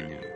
tchnienie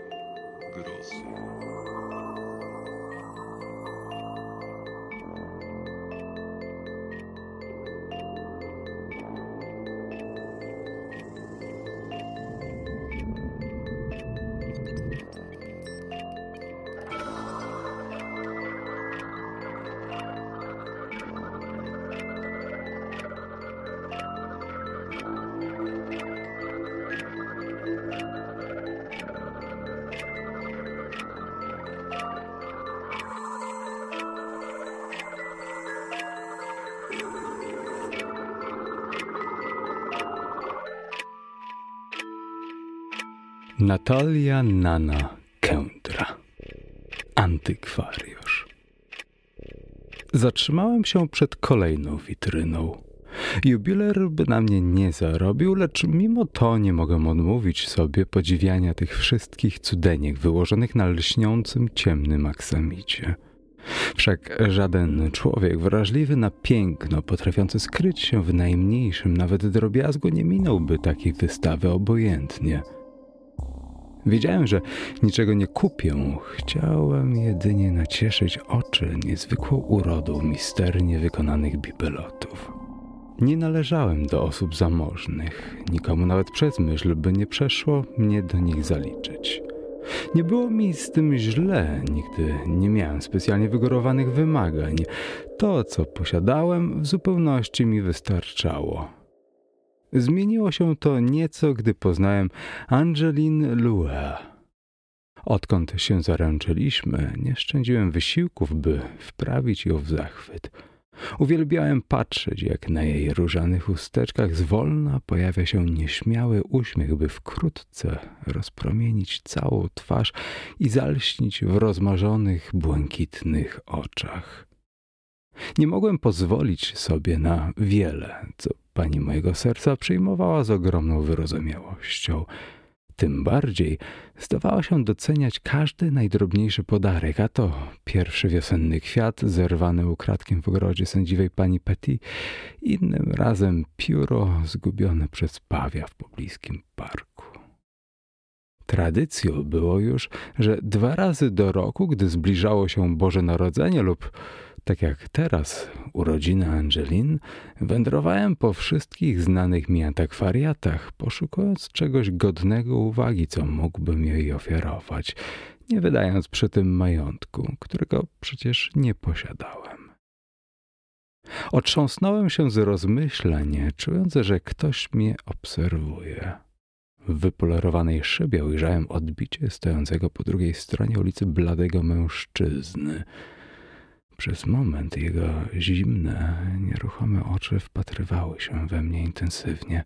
Natalia Nana Kędra Antykwariusz Zatrzymałem się przed kolejną witryną. Jubiler by na mnie nie zarobił, lecz mimo to nie mogę odmówić sobie podziwiania tych wszystkich cudeniek wyłożonych na lśniącym, ciemnym aksamicie. Wszak żaden człowiek wrażliwy na piękno, potrafiący skryć się w najmniejszym nawet drobiazgu, nie minąłby takiej wystawy obojętnie – Wiedziałem, że niczego nie kupię. Chciałem jedynie nacieszyć oczy niezwykłą urodą misternie wykonanych bibelotów. Nie należałem do osób zamożnych, nikomu nawet przez myśl by nie przeszło mnie do nich zaliczyć. Nie było mi z tym źle, nigdy nie miałem specjalnie wygórowanych wymagań. To, co posiadałem, w zupełności mi wystarczało. Zmieniło się to nieco, gdy poznałem Angeline Lue. Odkąd się zaręczyliśmy, nie szczędziłem wysiłków, by wprawić ją w zachwyt. Uwielbiałem patrzeć, jak na jej różanych usteczkach zwolna pojawia się nieśmiały uśmiech, by wkrótce rozpromienić całą twarz i zalśnić w rozmarzonych, błękitnych oczach. Nie mogłem pozwolić sobie na wiele, co pani mojego serca przyjmowała z ogromną wyrozumiałością. Tym bardziej zdawała się doceniać każdy najdrobniejszy podarek, a to pierwszy wiosenny kwiat zerwany ukradkiem w ogrodzie sędziwej pani Petty, innym razem pióro zgubione przez pawia w pobliskim parku. Tradycją było już, że dwa razy do roku, gdy zbliżało się Boże Narodzenie lub tak jak teraz, urodziny Angelin, wędrowałem po wszystkich znanych mi antykwariatach, poszukując czegoś godnego uwagi, co mógłbym jej ofiarować, nie wydając przy tym majątku, którego przecież nie posiadałem. Otrząsnąłem się z rozmyśleń, czując, że ktoś mnie obserwuje. W wypolerowanej szybie ujrzałem odbicie stojącego po drugiej stronie ulicy bladego mężczyzny – przez moment jego zimne, nieruchome oczy wpatrywały się we mnie intensywnie.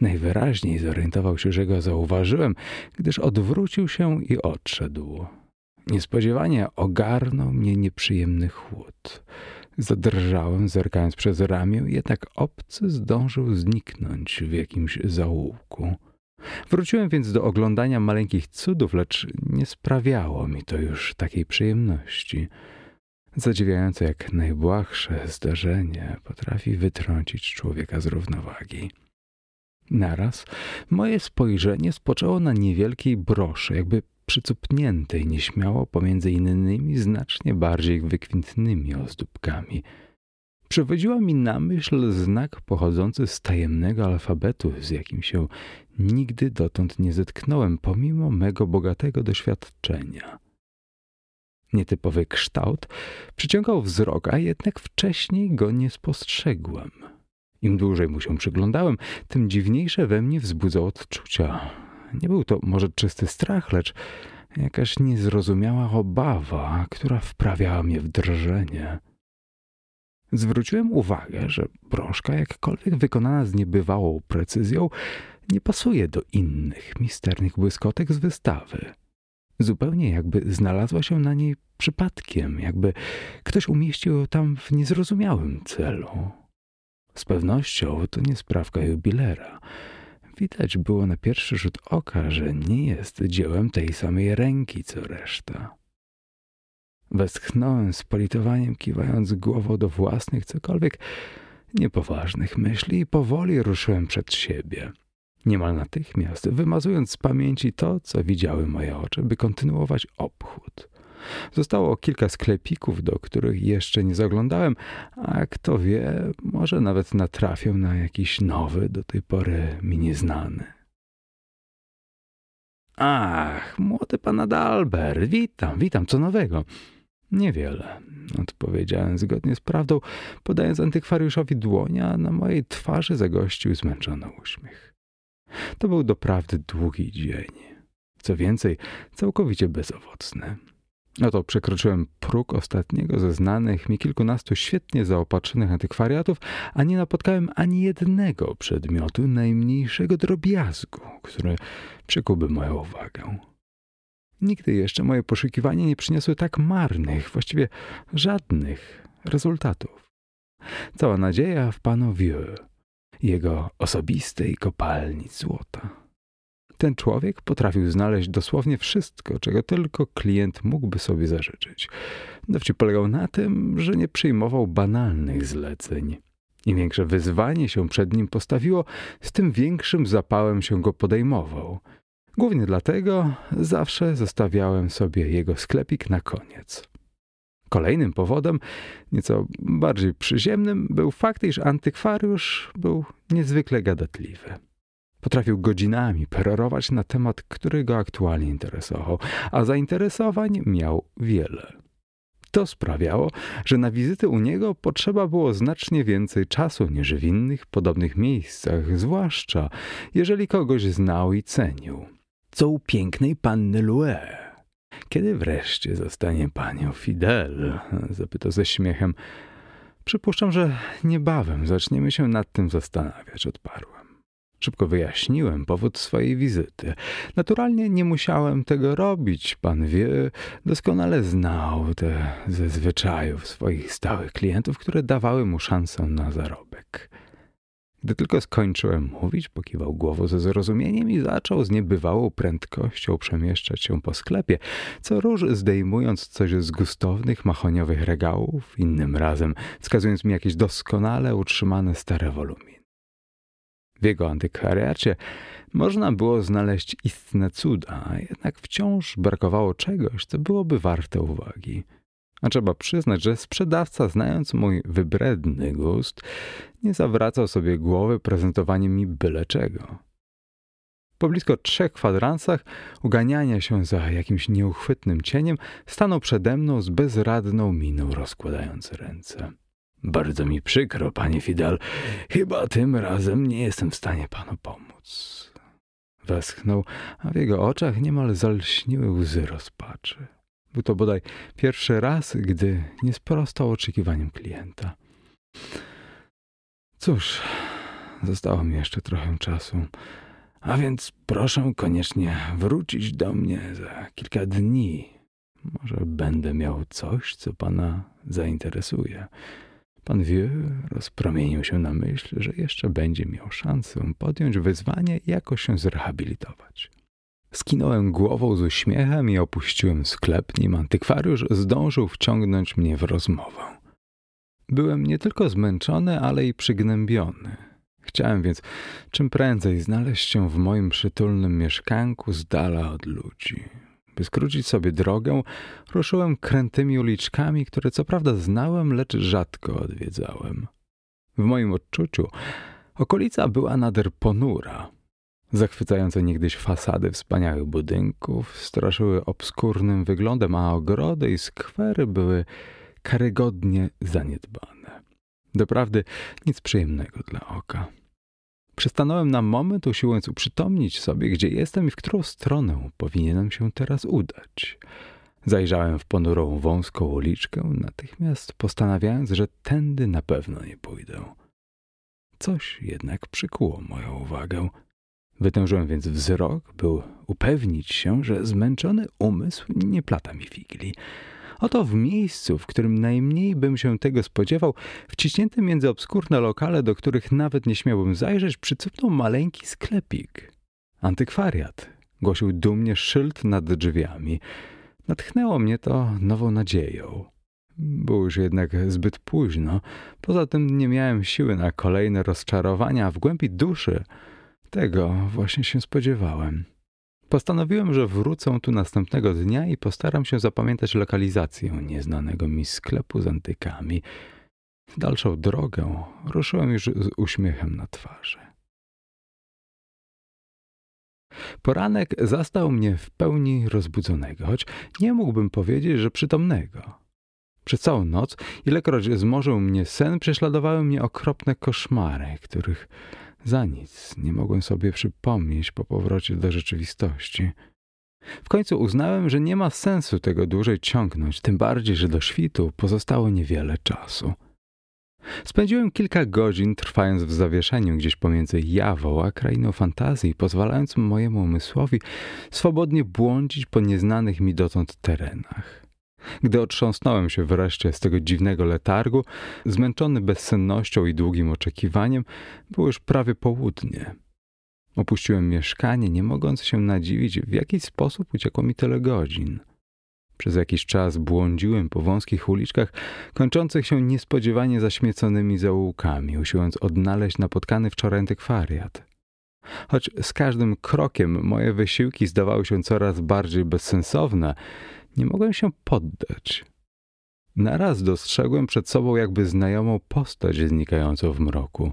Najwyraźniej zorientował się, że go zauważyłem, gdyż odwrócił się i odszedł. Niespodziewanie ogarnął mnie nieprzyjemny chłód. Zadrżałem, zerkając przez ramię, jednak obcy zdążył zniknąć w jakimś zaułku. Wróciłem więc do oglądania maleńkich cudów, lecz nie sprawiało mi to już takiej przyjemności. Zadziwiające jak najbłahsze zdarzenie potrafi wytrącić człowieka z równowagi. Naraz moje spojrzenie spoczęło na niewielkiej broszy, jakby przycupniętej nieśmiało pomiędzy innymi znacznie bardziej wykwintnymi ozdóbkami. Przywodziła mi na myśl znak pochodzący z tajemnego alfabetu, z jakim się nigdy dotąd nie zetknąłem, pomimo mego bogatego doświadczenia. Nietypowy kształt przyciągał wzrok, a jednak wcześniej go nie spostrzegłem. Im dłużej mu się przyglądałem, tym dziwniejsze we mnie wzbudzał odczucia. Nie był to może czysty strach, lecz jakaś niezrozumiała obawa, która wprawiała mnie w drżenie. Zwróciłem uwagę, że broszka, jakkolwiek wykonana z niebywałą precyzją, nie pasuje do innych misternych błyskotek z wystawy. Zupełnie jakby znalazła się na niej przypadkiem, jakby ktoś umieścił ją tam w niezrozumiałym celu. Z pewnością to nie sprawka jubilera. Widać było na pierwszy rzut oka, że nie jest dziełem tej samej ręki co reszta. Westchnąłem z politowaniem, kiwając głową do własnych cokolwiek niepoważnych myśli i powoli ruszyłem przed siebie. Niemal natychmiast, wymazując z pamięci to, co widziały moje oczy, by kontynuować obchód. Zostało kilka sklepików, do których jeszcze nie zaglądałem, a kto wie, może nawet natrafię na jakiś nowy, do tej pory mi nieznany. Ach, młody pan Adalbert, witam, witam, co nowego? Niewiele, odpowiedziałem zgodnie z prawdą, podając antykwariuszowi dłoń, a na mojej twarzy zagościł zmęczony uśmiech. To był doprawdy długi dzień. Co więcej, całkowicie bezowocny. Oto przekroczyłem próg ostatniego ze znanych mi kilkunastu świetnie zaopatrzonych antykwariatów, a nie napotkałem ani jednego przedmiotu najmniejszego drobiazgu, który przykułby moją uwagę. Nigdy jeszcze moje poszukiwania nie przyniosły tak marnych, właściwie żadnych rezultatów. Cała nadzieja w panu Vieux, jego osobistej kopalni złota. Ten człowiek potrafił znaleźć dosłownie wszystko, czego tylko klient mógłby sobie zażyczyć. Dowcip polegał na tym, że nie przyjmował banalnych zleceń. Im większe wyzwanie się przed nim postawiło, z tym większym zapałem się go podejmował. Głównie dlatego zawsze zostawiałem sobie jego sklepik na koniec. Kolejnym powodem, nieco bardziej przyziemnym, był fakt, iż antykwariusz był niezwykle gadatliwy. Potrafił godzinami perorować na temat, który go aktualnie interesował, a zainteresowań miał wiele. To sprawiało, że na wizyty u niego potrzeba było znacznie więcej czasu niż w innych podobnych miejscach, zwłaszcza jeżeli kogoś znał i cenił. Co u pięknej panny Lue? Kiedy wreszcie zostanie panią Fidel? zapytał ze śmiechem. Przypuszczam, że niebawem zaczniemy się nad tym zastanawiać, odparłem. Szybko wyjaśniłem powód swojej wizyty. Naturalnie nie musiałem tego robić. Pan wie, doskonale znał te ze zwyczajów swoich stałych klientów, które dawały mu szansę na zarobek. Gdy tylko skończyłem mówić, pokiwał głową ze zrozumieniem i zaczął z niebywałą prędkością przemieszczać się po sklepie, co róż zdejmując coś z gustownych, mahoniowych regałów, innym razem wskazując mi jakieś doskonale utrzymane stare woluminy. W jego antykwariacie można było znaleźć istne cuda, jednak wciąż brakowało czegoś, co byłoby warte uwagi. A trzeba przyznać, że sprzedawca, znając mój wybredny gust, nie zawracał sobie głowy prezentowaniem mi byle czego. Po blisko trzech kwadransach uganiania się za jakimś nieuchwytnym cieniem stanął przede mną z bezradną miną rozkładając ręce. Bardzo mi przykro, panie Fidel. Chyba tym razem nie jestem w stanie panu pomóc. Westchnął, a w jego oczach niemal zalśniły łzy rozpaczy. Był to bodaj pierwszy raz, gdy nie sprostał oczekiwaniom klienta. Cóż, zostało mi jeszcze trochę czasu. A więc proszę koniecznie wrócić do mnie za kilka dni. Może będę miał coś, co pana zainteresuje. Pan Vieux rozpromienił się na myśl, że jeszcze będzie miał szansę podjąć wyzwanie i jakoś się zrehabilitować. Skinąłem głową z uśmiechem i opuściłem sklep, nim antykwariusz zdążył wciągnąć mnie w rozmowę. Byłem nie tylko zmęczony, ale i przygnębiony. Chciałem więc czym prędzej znaleźć się w moim przytulnym mieszkanku z dala od ludzi. By skrócić sobie drogę, ruszyłem krętymi uliczkami, które co prawda znałem, lecz rzadko odwiedzałem. W moim odczuciu okolica była nader ponura. Zachwycające niegdyś fasady wspaniałych budynków straszyły obskurnym wyglądem, a ogrody i skwery były karygodnie zaniedbane. Doprawdy nic przyjemnego dla oka. Przystanąłem na moment, usiłując uprzytomnić sobie, gdzie jestem i w którą stronę powinienem się teraz udać. Zajrzałem w ponurą wąską uliczkę, natychmiast postanawiając, że tędy na pewno nie pójdę. Coś jednak przykuło moją uwagę. Wytężyłem więc wzrok, by upewnić się, że zmęczony umysł nie plata mi figli. Oto w miejscu, w którym najmniej bym się tego spodziewał, wciśnięty między obskurne lokale, do których nawet nie śmiałbym zajrzeć, przycupnął maleńki sklepik. Antykwariat, głosił dumnie szyld nad drzwiami. Natchnęło mnie to nową nadzieją. Było już jednak zbyt późno. Poza tym nie miałem siły na kolejne rozczarowania, w głębi duszy tego właśnie się spodziewałem. Postanowiłem, że wrócę tu następnego dnia i postaram się zapamiętać lokalizację nieznanego mi sklepu z antykami. Dalszą drogę ruszyłem już z uśmiechem na twarzy. Poranek zastał mnie w pełni rozbudzonego, choć nie mógłbym powiedzieć, że przytomnego. Przez całą noc, ilekroć zmorzył mnie sen, prześladowały mnie okropne koszmary, których za nic nie mogłem sobie przypomnieć po powrocie do rzeczywistości. W końcu uznałem, że nie ma sensu tego dłużej ciągnąć, tym bardziej, że do świtu pozostało niewiele czasu. Spędziłem kilka godzin trwając w zawieszeniu gdzieś pomiędzy Jawą a krainą fantazji, pozwalając mojemu umysłowi swobodnie błądzić po nieznanych mi dotąd terenach. Gdy otrząsnąłem się wreszcie z tego dziwnego letargu, zmęczony bezsennością i długim oczekiwaniem, było już prawie południe. Opuściłem mieszkanie, nie mogąc się nadziwić, w jaki sposób uciekło mi tyle godzin. Przez jakiś czas błądziłem po wąskich uliczkach, kończących się niespodziewanie zaśmieconymi zaułkami, usiłując odnaleźć napotkany wczoraj antykwariat. Choć z każdym krokiem moje wysiłki zdawały się coraz bardziej bezsensowne, nie mogłem się poddać. Naraz dostrzegłem przed sobą jakby znajomą postać znikającą w mroku.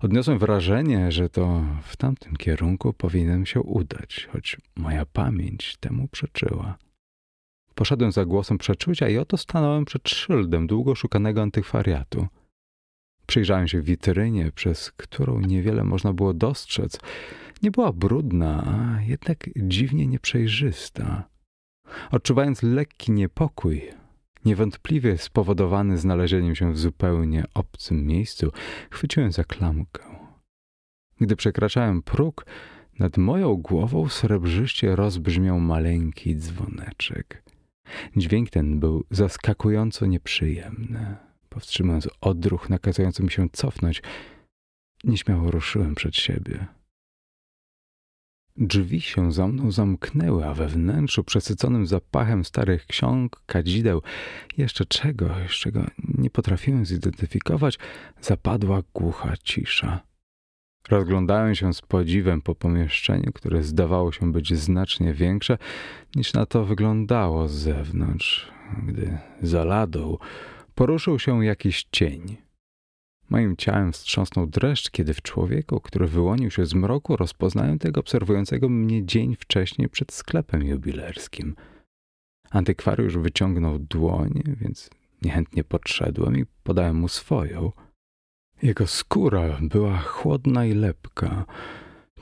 Odniosłem wrażenie, że to w tamtym kierunku powinienem się udać, choć moja pamięć temu przeczyła. Poszedłem za głosem przeczucia i oto stanąłem przed szyldem długo szukanego antykwariatu. Przyjrzałem się witrynie, przez którą niewiele można było dostrzec. Nie była brudna, a jednak dziwnie nieprzejrzysta. Odczuwając lekki niepokój, niewątpliwie spowodowany znalezieniem się w zupełnie obcym miejscu, chwyciłem za klamkę. Gdy przekraczałem próg, nad moją głową srebrzyście rozbrzmiał maleńki dzwoneczek. Dźwięk ten był zaskakująco nieprzyjemny. Powstrzymując odruch nakazujący mi się cofnąć, nieśmiało ruszyłem przed siebie. Drzwi się za mną zamknęły, a we wnętrzu przesyconym zapachem starych ksiąg, kadzideł, jeszcze czegoś, czego nie potrafiłem zidentyfikować, zapadła głucha cisza. Rozglądałem się z podziwem po pomieszczeniu, które zdawało się być znacznie większe niż na to wyglądało z zewnątrz, gdy za ladą poruszył się jakiś cień. Moim ciałem wstrząsnął dreszcz, kiedy w człowieku, który wyłonił się z mroku, rozpoznałem tego obserwującego mnie dzień wcześniej przed sklepem jubilerskim. Antykwariusz wyciągnął dłoń, więc niechętnie podszedłem i podałem mu swoją. Jego skóra była chłodna i lepka.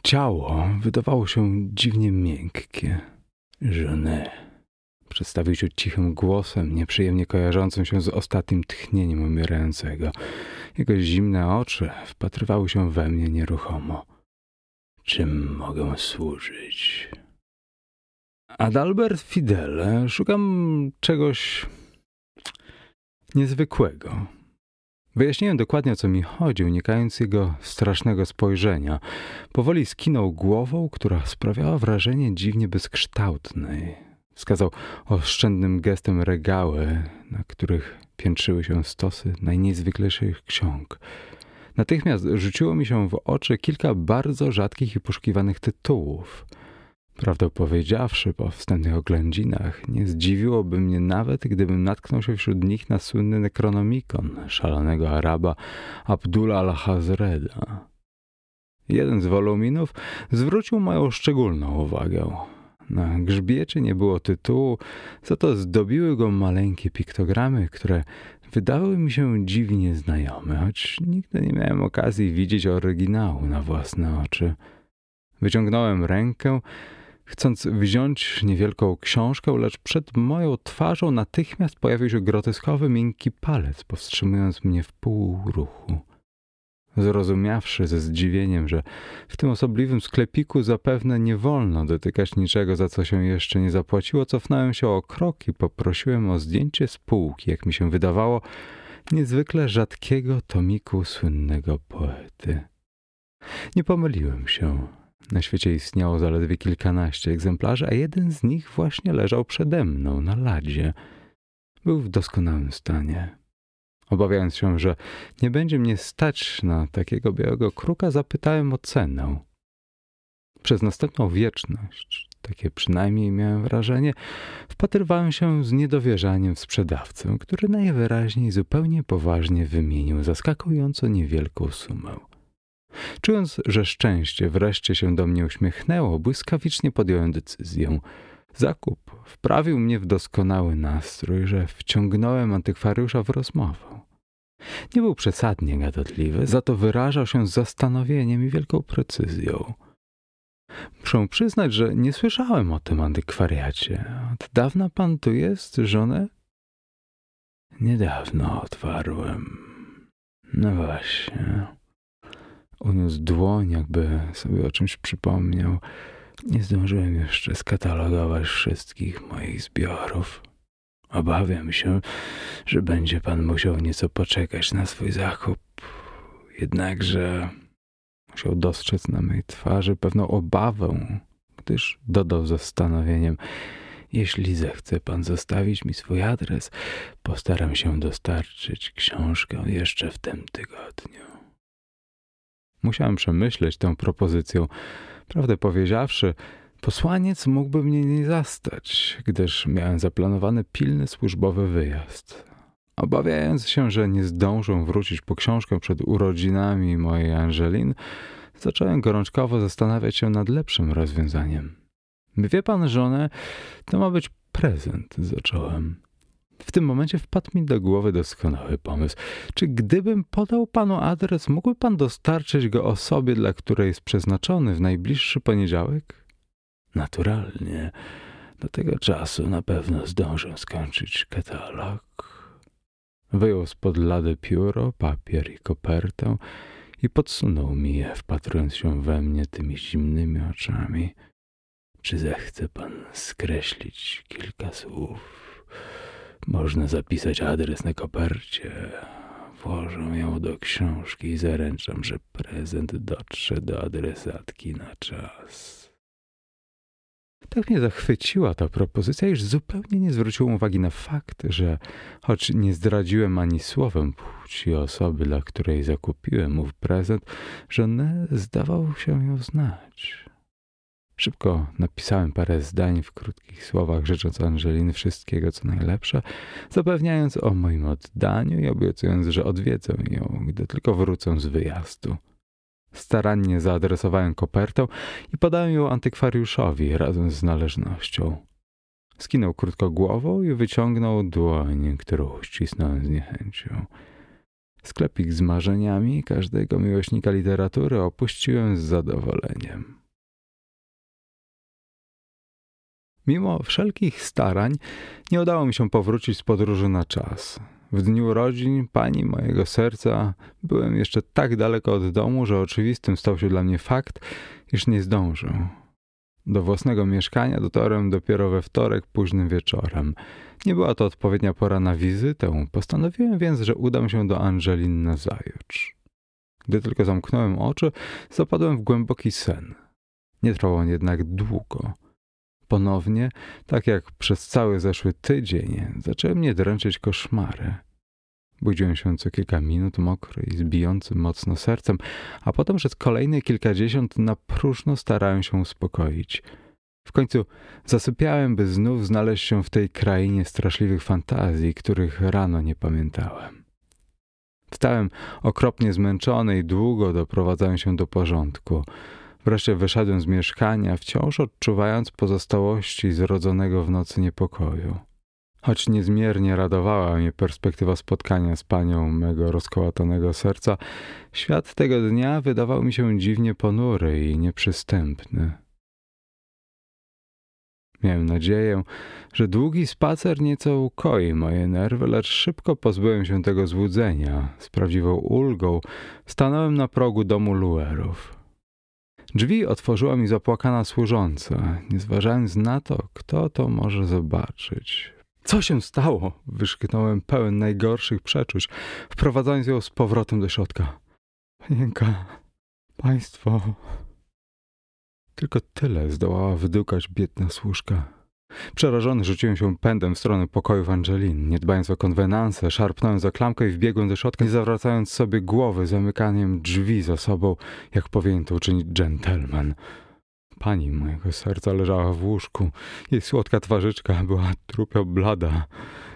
Ciało wydawało się dziwnie miękkie. Żony. Przedstawił się cichym głosem, nieprzyjemnie kojarzącym się z ostatnim tchnieniem umierającego. Jego zimne oczy wpatrywały się we mnie nieruchomo. Czym mogę służyć? Adalbert Fidele, szukam czegoś niezwykłego. Wyjaśniłem dokładnie o co mi chodzi, unikając jego strasznego spojrzenia. Powoli skinął głową, która sprawiała wrażenie dziwnie bezkształtnej. Wskazał oszczędnym gestem regały, na których piętrzyły się stosy najniezwyklejszych ksiąg. Natychmiast rzuciło mi się w oczy kilka bardzo rzadkich i poszukiwanych tytułów. Prawdę powiedziawszy, po wstępnych oględzinach, nie zdziwiłoby mnie nawet, gdybym natknął się wśród nich na słynny Necronomicon szalonego Araba Abdullah al-Hazreda. Jeden z woluminów zwrócił moją szczególną uwagę. Na grzbiecie nie było tytułu, za to zdobiły go maleńkie piktogramy, które wydały mi się dziwnie znajome, choć nigdy nie miałem okazji widzieć oryginału na własne oczy. Wyciągnąłem rękę, chcąc wziąć niewielką książkę, lecz przed moją twarzą natychmiast pojawił się groteskowy, miękki palec, powstrzymując mnie w pół ruchu. Zrozumiawszy ze zdziwieniem, że w tym osobliwym sklepiku zapewne nie wolno dotykać niczego, za co się jeszcze nie zapłaciło, cofnąłem się o krok i poprosiłem o zdjęcie z półki, jak mi się wydawało, niezwykle rzadkiego tomiku słynnego poety. Nie pomyliłem się. Na świecie istniało zaledwie kilkanaście egzemplarzy, a jeden z nich właśnie leżał przede mną na ladzie. Był w doskonałym stanie. Obawiając się, że nie będzie mnie stać na takiego białego kruka, zapytałem o cenę. Przez następną wieczność, takie przynajmniej miałem wrażenie, wpatrywałem się z niedowierzaniem w sprzedawcę, który najwyraźniej zupełnie poważnie wymienił zaskakująco niewielką sumę. Czując, że szczęście wreszcie się do mnie uśmiechnęło, błyskawicznie podjąłem decyzję. Zakup wprawił mnie w doskonały nastrój, że wciągnąłem antykwariusza w rozmowę. Nie był przesadnie gadatliwy, za to wyrażał się z zastanowieniem i wielką precyzją. Muszę przyznać, że nie słyszałem o tym antykwariacie. Od dawna pan tu jest, żonę? Niedawno otwarłem. No właśnie. Uniósł dłoń, jakby sobie o czymś przypomniał. Nie zdążyłem jeszcze skatalogować wszystkich moich zbiorów. Obawiam się, że będzie pan musiał nieco poczekać na swój zakup. Jednakże musiał dostrzec na mej twarzy pewną obawę, gdyż dodał z zastanowieniem: Jeśli zechce pan zostawić mi swój adres, postaram się dostarczyć książkę jeszcze w tym tygodniu. Musiałem przemyśleć tę propozycję. Prawdę powiedziawszy, posłaniec mógłby mnie nie zastać, gdyż miałem zaplanowany pilny służbowy wyjazd. Obawiając się, że nie zdążę wrócić po książkę przed urodzinami mojej Angelin, zacząłem gorączkowo zastanawiać się nad lepszym rozwiązaniem. Wie pan, żonę, to ma być prezent, zacząłem. W tym momencie wpadł mi do głowy doskonały pomysł. Czy gdybym podał panu adres, mógłby pan dostarczyć go osobie, dla której jest przeznaczony w najbliższy poniedziałek? Naturalnie. Do tego czasu na pewno zdążę skończyć katalog. Wyjął spod lady pióro, papier i kopertę i podsunął mi je, wpatrując się we mnie tymi zimnymi oczami. Czy zechce pan skreślić kilka słów? Można zapisać adres na kopercie. Włożę ją do książki i zaręczam, że prezent dotrze do adresatki na czas. Tak mnie zachwyciła ta propozycja, iż zupełnie nie zwróciłem uwagi na fakt, że choć nie zdradziłem ani słowem płci osoby, dla której zakupiłem ów prezent, że zdawał się ją znać. Szybko napisałem parę zdań w krótkich słowach, życząc Angeliny wszystkiego, co najlepsze, zapewniając o moim oddaniu i obiecując, że odwiedzę ją, gdy tylko wrócę z wyjazdu. Starannie zaadresowałem kopertę i podałem ją antykwariuszowi razem z należnością. Skinął krótko głową i wyciągnął dłoń, którą ścisnąłem z niechęcią. Sklepik z marzeniami każdego miłośnika literatury opuściłem z zadowoleniem. Mimo wszelkich starań nie udało mi się powrócić z podróży na czas. W dniu urodzin pani mojego serca byłem jeszcze tak daleko od domu, że oczywistym stał się dla mnie fakt, iż nie zdążę. Do własnego mieszkania dotarłem dopiero we wtorek późnym wieczorem. Nie była to odpowiednia pora na wizytę, postanowiłem więc, że udam się do Angelin na zajutrz. Gdy tylko zamknąłem oczy, zapadłem w głęboki sen. Nie trwał on jednak długo. Ponownie, tak jak przez cały zeszły tydzień, zaczęły mnie dręczyć koszmary. Budziłem się co kilka minut mokry i z bijącym mocno sercem, a potem przez kolejne kilkadziesiąt na próżno starałem się uspokoić. W końcu zasypiałem, by znów znaleźć się w tej krainie straszliwych fantazji, których rano nie pamiętałem. Wstałem okropnie zmęczony i długo doprowadzałem się do porządku. Wreszcie wyszedłem z mieszkania, wciąż odczuwając pozostałości zrodzonego w nocy niepokoju. Choć niezmiernie radowała mnie perspektywa spotkania z panią mego rozkołatanego serca, świat tego dnia wydawał mi się dziwnie ponury i nieprzystępny. Miałem nadzieję, że długi spacer nieco ukoi moje nerwy, lecz szybko pozbyłem się tego złudzenia. Z prawdziwą ulgą stanąłem na progu domu Luerów. Drzwi otworzyła mi zapłakana służąca, nie zważając na to, kto to może zobaczyć. Co się stało? Wyszknąłem pełen najgorszych przeczuć, wprowadzając ją z powrotem do środka. Panienka, państwo. Tylko tyle zdołała wydukać biedna służka. Przerażony rzuciłem się pędem w stronę pokojów Angelin. Nie dbając o konwenanse, szarpnąłem za klamkę i wbiegłem do środka, nie zawracając sobie głowy zamykaniem drzwi za sobą, jak powinien to uczynić gentleman. Pani mojego serca leżała w łóżku. Jej słodka twarzyczka była trupio blada.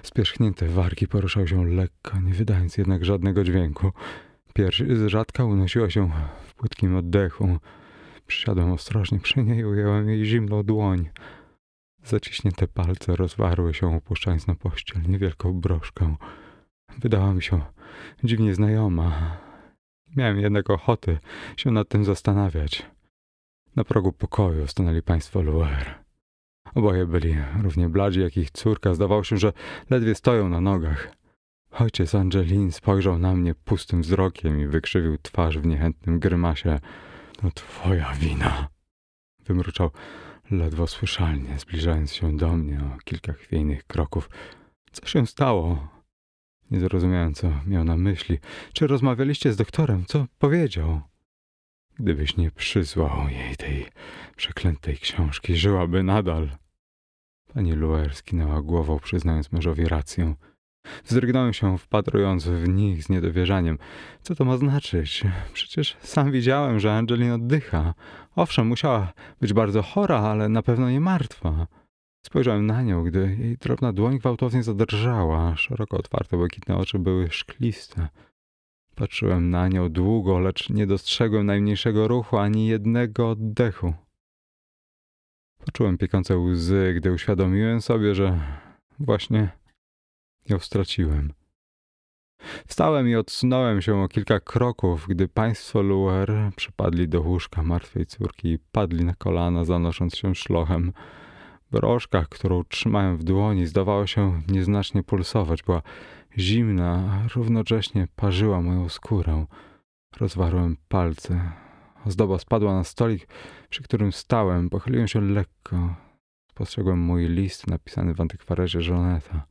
Spierzchnięte wargi poruszały się lekko, nie wydając jednak żadnego dźwięku. Pierś z rzadka unosiła się w płytkim oddechu. Przysiadłem ostrożnie przy niej ująłem jej zimną dłoń. Zaciśnięte palce rozwarły się, opuszczając na pościel niewielką broszkę. Wydała mi się dziwnie znajoma. Miałem jednak ochoty się nad tym zastanawiać. Na progu pokoju stanęli państwo Luer. Oboje byli równie bladzi jak ich córka. Zdawało się, że ledwie stoją na nogach. Ojciec Angelin spojrzał na mnie pustym wzrokiem i wykrzywił twarz w niechętnym grymasie. To twoja wina. Wymruczał ledwo słyszalnie, zbliżając się do mnie o kilka chwiejnych kroków. Co się stało? Nie zrozumiałem, co miał na myśli. Czy rozmawialiście z doktorem? Co powiedział? Gdybyś nie przysłał jej tej przeklętej książki, żyłaby nadal. Pani Luer skinęła głową, przyznając mężowi rację. Wzdrygnąłem się, wpatrując w nich z niedowierzaniem. Co to ma znaczyć? Przecież sam widziałem, że Angelin oddycha. Owszem, musiała być bardzo chora, ale na pewno nie martwa. Spojrzałem na nią, gdy jej drobna dłoń gwałtownie zadrżała. Szeroko otwarte, błękitne oczy były szkliste. Patrzyłem na nią długo, lecz nie dostrzegłem najmniejszego ruchu, ani jednego oddechu. Poczułem piekące łzy, gdy uświadomiłem sobie, że właśnie ją straciłem. Wstałem i odsunąłem się o kilka kroków, gdy państwo Luer przypadli do łóżka martwej córki i padli na kolana, zanosząc się szlochem. Broszka, którą trzymałem w dłoni, zdawała się nieznacznie pulsować. Była zimna, a równocześnie parzyła moją skórę. Rozwarłem palce. Ozdoba spadła na stolik, przy którym stałem. Pochyliłem się lekko. Spostrzegłem mój list napisany w antykwarerze Żoneta.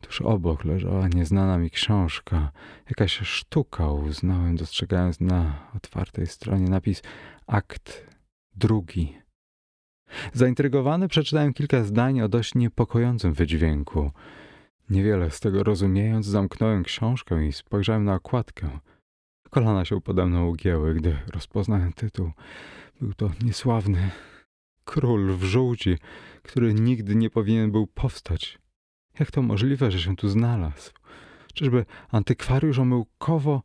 Tuż obok leżała nieznana mi książka, jakaś sztuka, uznałem, dostrzegając na otwartej stronie napis akt drugi. Zaintrygowany przeczytałem kilka zdań o dość niepokojącym wydźwięku. Niewiele z tego rozumiejąc, zamknąłem książkę i spojrzałem na okładkę. Kolana się pode mną ugięły, gdy rozpoznałem tytuł. Był to niesławny król w żółci, który nigdy nie powinien był powstać. Jak to możliwe, że się tu znalazł? Czyżby antykwariusz omyłkowo...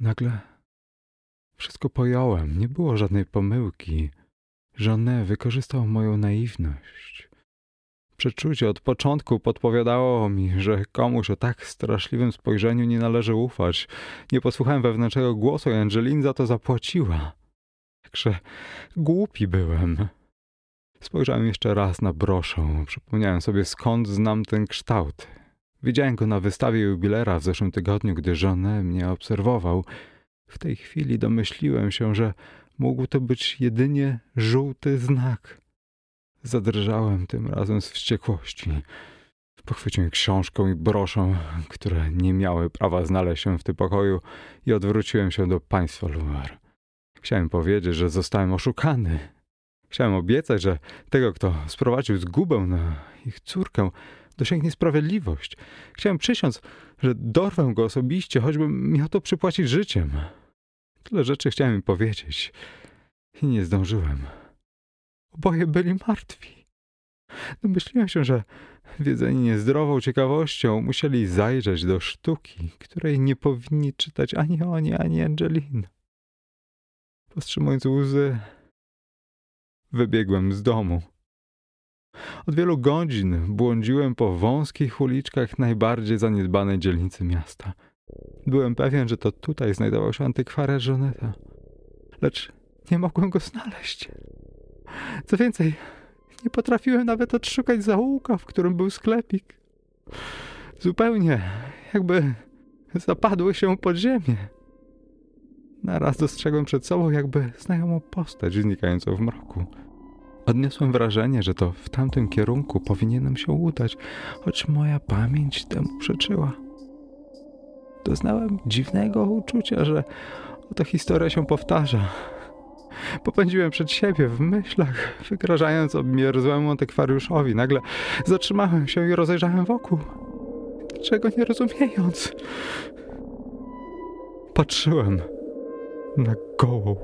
Nagle wszystko pojąłem. Nie było żadnej pomyłki. Żonę wykorzystał moją naiwność. Przeczucie od początku podpowiadało mi, że komuś o tak straszliwym spojrzeniu nie należy ufać. Nie posłuchałem wewnętrznego głosu i Angelin za to zapłaciła. Jakże głupi byłem. Spojrzałem jeszcze raz na broszę. Przypomniałem sobie, skąd znam ten kształt. Widziałem go na wystawie jubilera w zeszłym tygodniu, gdy żonę mnie obserwował. W tej chwili domyśliłem się, że mógł to być jedynie żółty znak. Zadrżałem tym razem z wściekłości. Pochwyciłem książkę i broszę, które nie miały prawa znaleźć się w tym pokoju i odwróciłem się do państwa Luar. Chciałem powiedzieć, że zostałem oszukany. Chciałem obiecać, że tego, kto sprowadził zgubę na ich córkę, dosięgnie sprawiedliwość. Chciałem przysiąc, że dorwę go osobiście, choćbym miał to przypłacić życiem. Tyle rzeczy chciałem im powiedzieć i nie zdążyłem. Oboje byli martwi. Domyśliłem się, że wiedzeni niezdrową ciekawością musieli zajrzeć do sztuki, której nie powinni czytać ani oni, ani Angelin. Powstrzymując łzy, wybiegłem z domu. Od wielu godzin błądziłem po wąskich uliczkach najbardziej zaniedbanej dzielnicy miasta. Byłem pewien, że to tutaj znajdował się antykwarę Żoneta, lecz nie mogłem go znaleźć. Co więcej, nie potrafiłem nawet odszukać zaułka, w którym był sklepik. Zupełnie jakby zapadły się pod ziemię. Naraz dostrzegłem przed sobą jakby znajomą postać znikającą w mroku. Odniosłem wrażenie, że to w tamtym kierunku powinienem się udać, choć moja pamięć temu przeczyła. Doznałem dziwnego uczucia, że oto historia się powtarza. Popędziłem przed siebie w myślach, wygrażając obmierzłemu antykwariuszowi. Nagle zatrzymałem się i rozejrzałem wokół. Czego nie rozumiejąc. Patrzyłem na gołą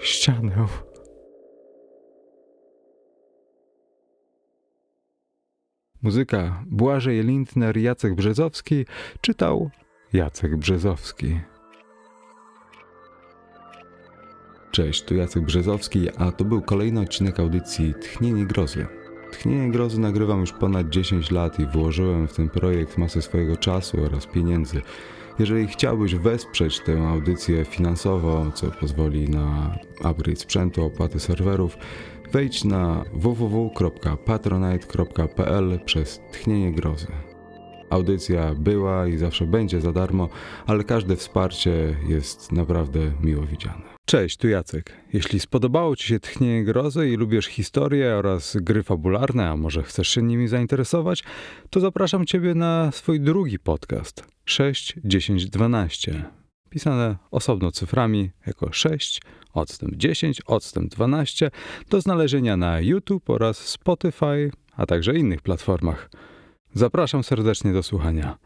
ścianę. Muzyka Błażej Lindner, Jacek Brzezowski czytał Jacek Brzezowski. Cześć, tu Jacek Brzezowski, a to był kolejny odcinek audycji Tchnienie Grozy. Tchnienie Grozy nagrywam już ponad 10 lat i włożyłem w ten projekt masę swojego czasu oraz pieniędzy. Jeżeli chciałbyś wesprzeć tę audycję finansowo, co pozwoli na upgrade sprzętu, opłaty serwerów, wejdź na www.patronite.pl przez Tchnienie Grozy. Audycja była i zawsze będzie za darmo, ale każde wsparcie jest naprawdę miło widziane. Cześć, tu Jacek. Jeśli spodobało Ci się Tchnienie Grozy i lubisz historię oraz gry fabularne, a może chcesz się nimi zainteresować, to zapraszam Ciebie na swój drugi podcast 6, 10, 12. Pisane osobno cyframi jako 6, odstęp 10, odstęp 12 do znalezienia na YouTube oraz Spotify, a także innych platformach. Zapraszam serdecznie do słuchania.